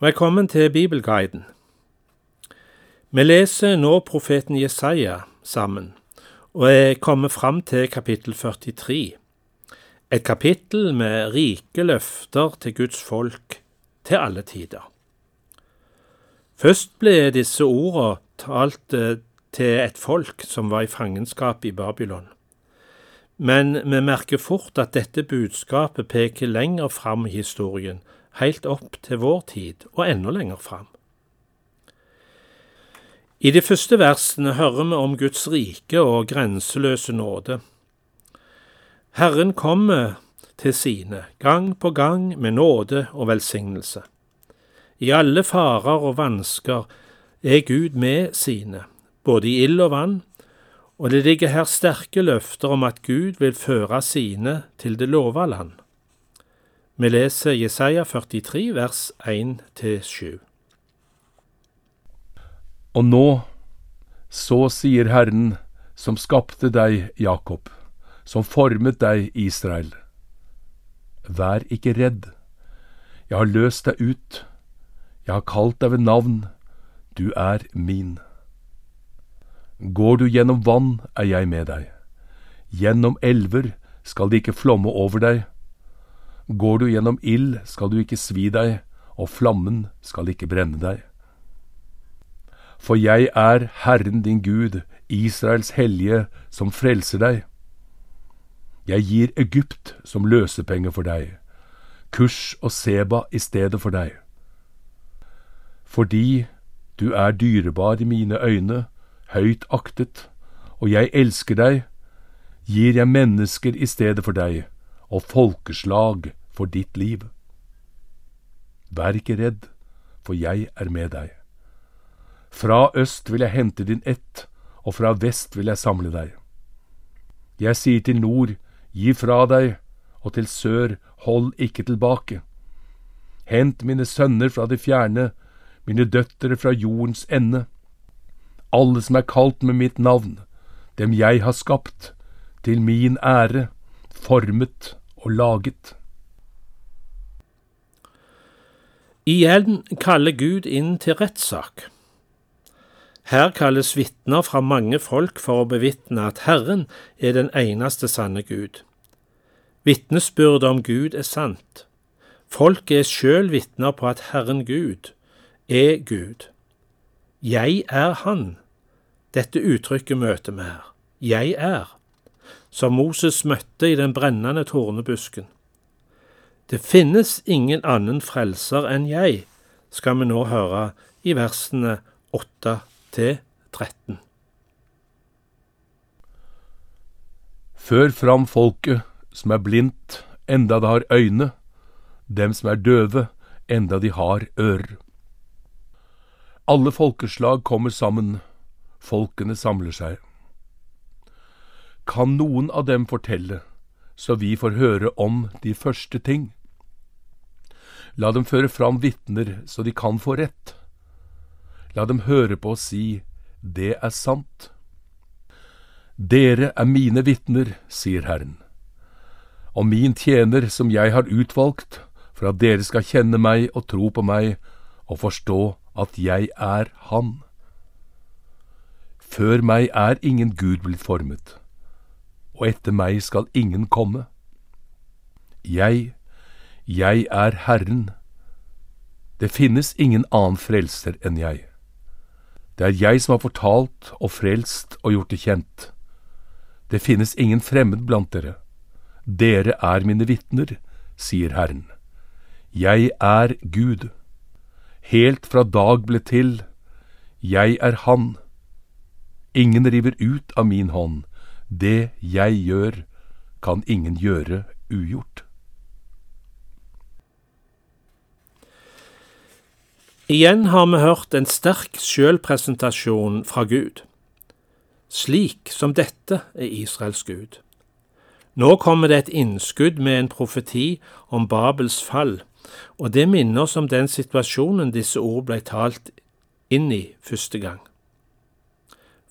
Velkommen til Bibelguiden. Vi leser nå profeten Jesaja sammen, og jeg kommer fram til kapittel 43. Et kapittel med rike løfter til Guds folk til alle tider. Først ble disse ordene talt eh, til et folk som var i fangenskap i Babylon. Men vi merker fort at dette budskapet peker lenger fram i historien, helt opp til vår tid og enda lenger fram. I de første versene hører vi om Guds rike og grenseløse nåde. Herren kommer til sine, gang på gang med nåde og velsignelse. I alle farer og vansker er Gud med sine, både i ild og vann, og det ligger her sterke løfter om at Gud vil føre sine til det lova land. Vi leser Jesaja 43 vers 1-7. Og nå, så sier Herren, som skapte deg, Jakob, som formet deg, Israel. Vær ikke redd, jeg har løst deg ut, jeg har kalt deg ved navn, du er min. Går du gjennom vann, er jeg med deg. Gjennom elver skal de ikke flomme over deg. Går du gjennom ild, skal du ikke svi deg, og flammen skal ikke brenne deg. For jeg er Herren din Gud, Israels hellige, som frelser deg. Jeg gir Egypt som løsepenge for deg, Kurs og Seba i stedet for deg. Fordi du er dyrebar i mine øyne, høyt aktet, og jeg elsker deg, gir jeg mennesker i stedet for deg, og folkeslag for ditt liv. Vær ikke redd, for jeg er med deg. Fra øst vil jeg hente din ett, og fra vest vil jeg samle deg. Jeg sier til nord, gi fra deg, og til sør, hold ikke tilbake. Hent mine sønner fra det fjerne, mine døtre fra jordens ende alle som er kalt med mitt navn, dem jeg har skapt, til min ære, formet og laget. Igjen kaller Gud inn til rettssak. Her kalles vitner fra mange folk for å bevitne at Herren er den eneste sanne Gud. Vitnesbyrdet om Gud er sant. Folk er sjøl vitner på at Herren Gud er Gud. Jeg er Han. Dette uttrykket møter vi her. Jeg er. Som Moses møtte i den brennende tornebusken. Det finnes ingen annen frelser enn jeg, skal vi nå høre i versene 8 til 13. Før fram folket som er blindt, enda det har øyne, dem som er døve, enda de har ører. Alle folkeslag kommer sammen, folkene samler seg. Kan noen av dem fortelle, så vi får høre om de første ting? La dem føre fram vitner, så de kan få rett. La dem høre på og si, det er sant. Dere er mine vitner, sier Herren, og min tjener som jeg har utvalgt, for at dere skal kjenne meg og tro på meg og forstå at jeg er Han. Før meg er ingen Gud blitt formet, og etter meg skal ingen komme. Jeg, jeg er Herren. Det finnes ingen annen frelser enn jeg. Det er jeg som har fortalt og frelst og gjort det kjent. Det finnes ingen fremmed blant dere. Dere er mine vitner, sier Herren. Jeg er Gud helt fra dag ble til, jeg er Han. Ingen river ut av min hånd, det jeg gjør, kan ingen gjøre ugjort. Igjen har vi hørt en sterk sjølpresentasjon fra Gud. Slik som dette er Israels Gud. Nå kommer det et innskudd med en profeti om Babels fall, og det minner oss om den situasjonen disse ord ble talt inn i første gang.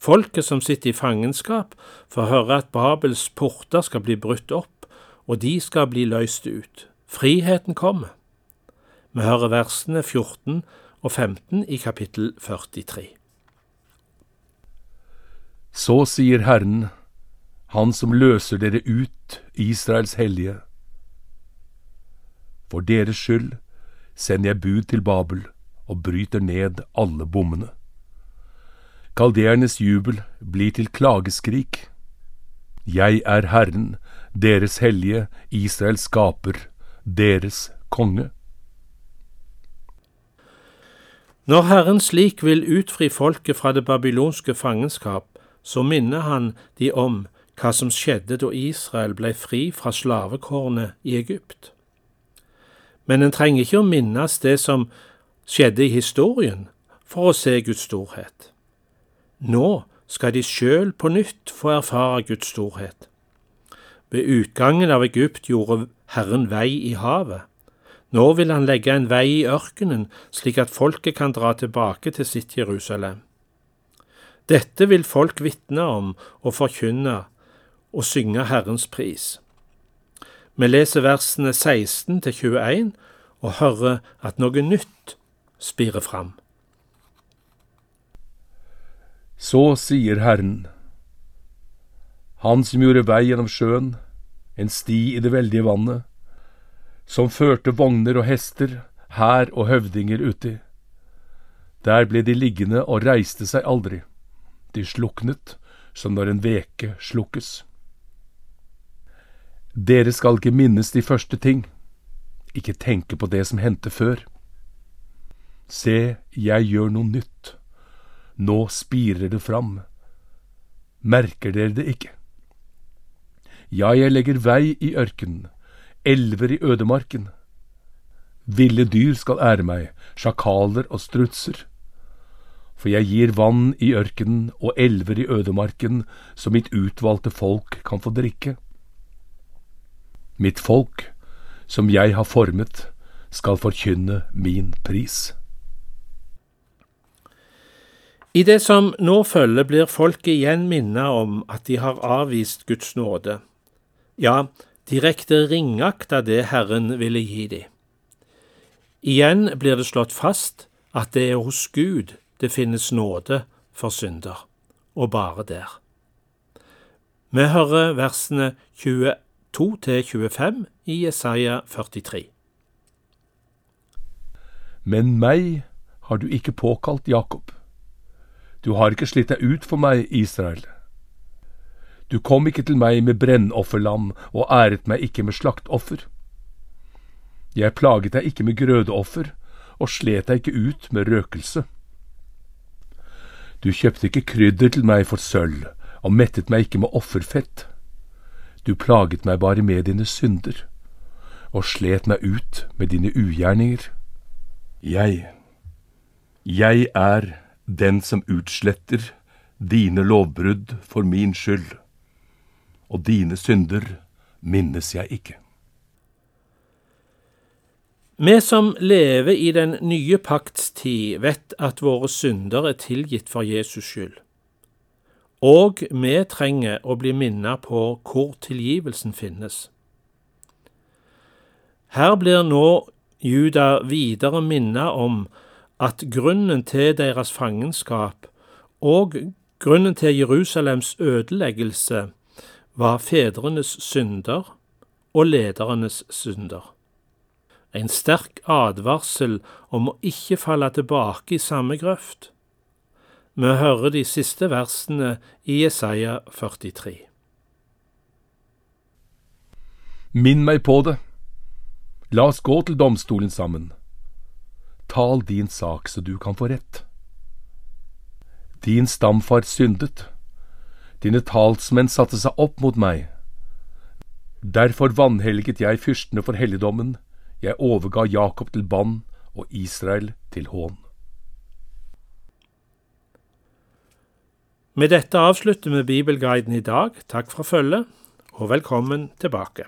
Folket som sitter i fangenskap, får høre at Babels porter skal bli brutt opp, og de skal bli løst ut. Friheten kommer. Vi hører versene 14 og 15 i kapittel 43. Så sier Herren, Han som løser dere ut, Israels hellige. For deres skyld sender jeg bud til Babel og bryter ned alle bommene. Kaldeernes jubel blir til klageskrik. Jeg er Herren, deres hellige, Israels skaper, deres konge. Når Herren slik vil utfri folket fra det babylonske fangenskap, så minner han de om hva som skjedde da Israel ble fri fra slavekårene i Egypt. Men en trenger ikke å minnes det som skjedde i historien, for å se Guds storhet. Nå skal de sjøl på nytt få erfare Guds storhet. Ved utgangen av Egypt gjorde Herren vei i havet. Nå vil han legge en vei i ørkenen, slik at folket kan dra tilbake til sitt Jerusalem. Dette vil folk vitne om og forkynne og synge Herrens pris. Vi leser versene 16 til 21 og hører at noe nytt spirer fram. Så sier Herren, Han som gjorde vei gjennom sjøen, en sti i det veldige vannet, som førte vogner og hester, hær og høvdinger uti. Der ble de liggende og reiste seg aldri. De sluknet som når en veke slukkes. Dere skal ikke minnes de første ting, ikke tenke på det som hendte før. Se, jeg gjør noe nytt. Nå spirer det fram. Merker dere det ikke? Ja, jeg legger vei i ørkenen, elver i ødemarken. Ville dyr skal ære meg, sjakaler og strutser. For jeg gir vann i ørkenen og elver i ødemarken, så mitt utvalgte folk kan få drikke. Mitt folk, som jeg har formet, skal forkynne min pris. I det som nå følger, blir folket igjen minnet om at de har avvist Guds nåde. Ja, direkte ringakta det Herren ville gi dem. Igjen blir det slått fast at det er hos Gud det finnes nåde for synder, og bare der. Vi hører versene 22 til 25 i Jesaja 43. Men meg har du ikke påkalt Jakob du har ikke slitt deg ut for meg, Israel. Du kom ikke til meg med brennofferlam og æret meg ikke med slaktoffer. Jeg plaget deg ikke med grødeoffer og slet deg ikke ut med røkelse. Du kjøpte ikke krydder til meg for sølv og mettet meg ikke med offerfett. Du plaget meg bare med dine synder og slet meg ut med dine ugjerninger. Jeg, jeg er den som utsletter dine lovbrudd for min skyld, og dine synder minnes jeg ikke. Vi som lever i den nye pakts tid, vet at våre synder er tilgitt for Jesus skyld. Og vi trenger å bli minnet på hvor tilgivelsen finnes. Her blir nå Juda videre minnet om at grunnen til deres fangenskap og grunnen til Jerusalems ødeleggelse var fedrenes synder og ledernes synder. En sterk advarsel om å ikke falle tilbake i samme grøft. Vi hører de siste versene i Jesaja 43. Minn meg på det. La oss gå til domstolen sammen. Tal din sak så du kan få rett. Din stamfar syndet. Dine talsmenn satte seg opp mot meg. Derfor vanhelliget jeg fyrstene for helligdommen, jeg overga Jakob til bann og Israel til hån. Med dette avslutter vi Bibelguiden i dag. Takk for følget, og velkommen tilbake.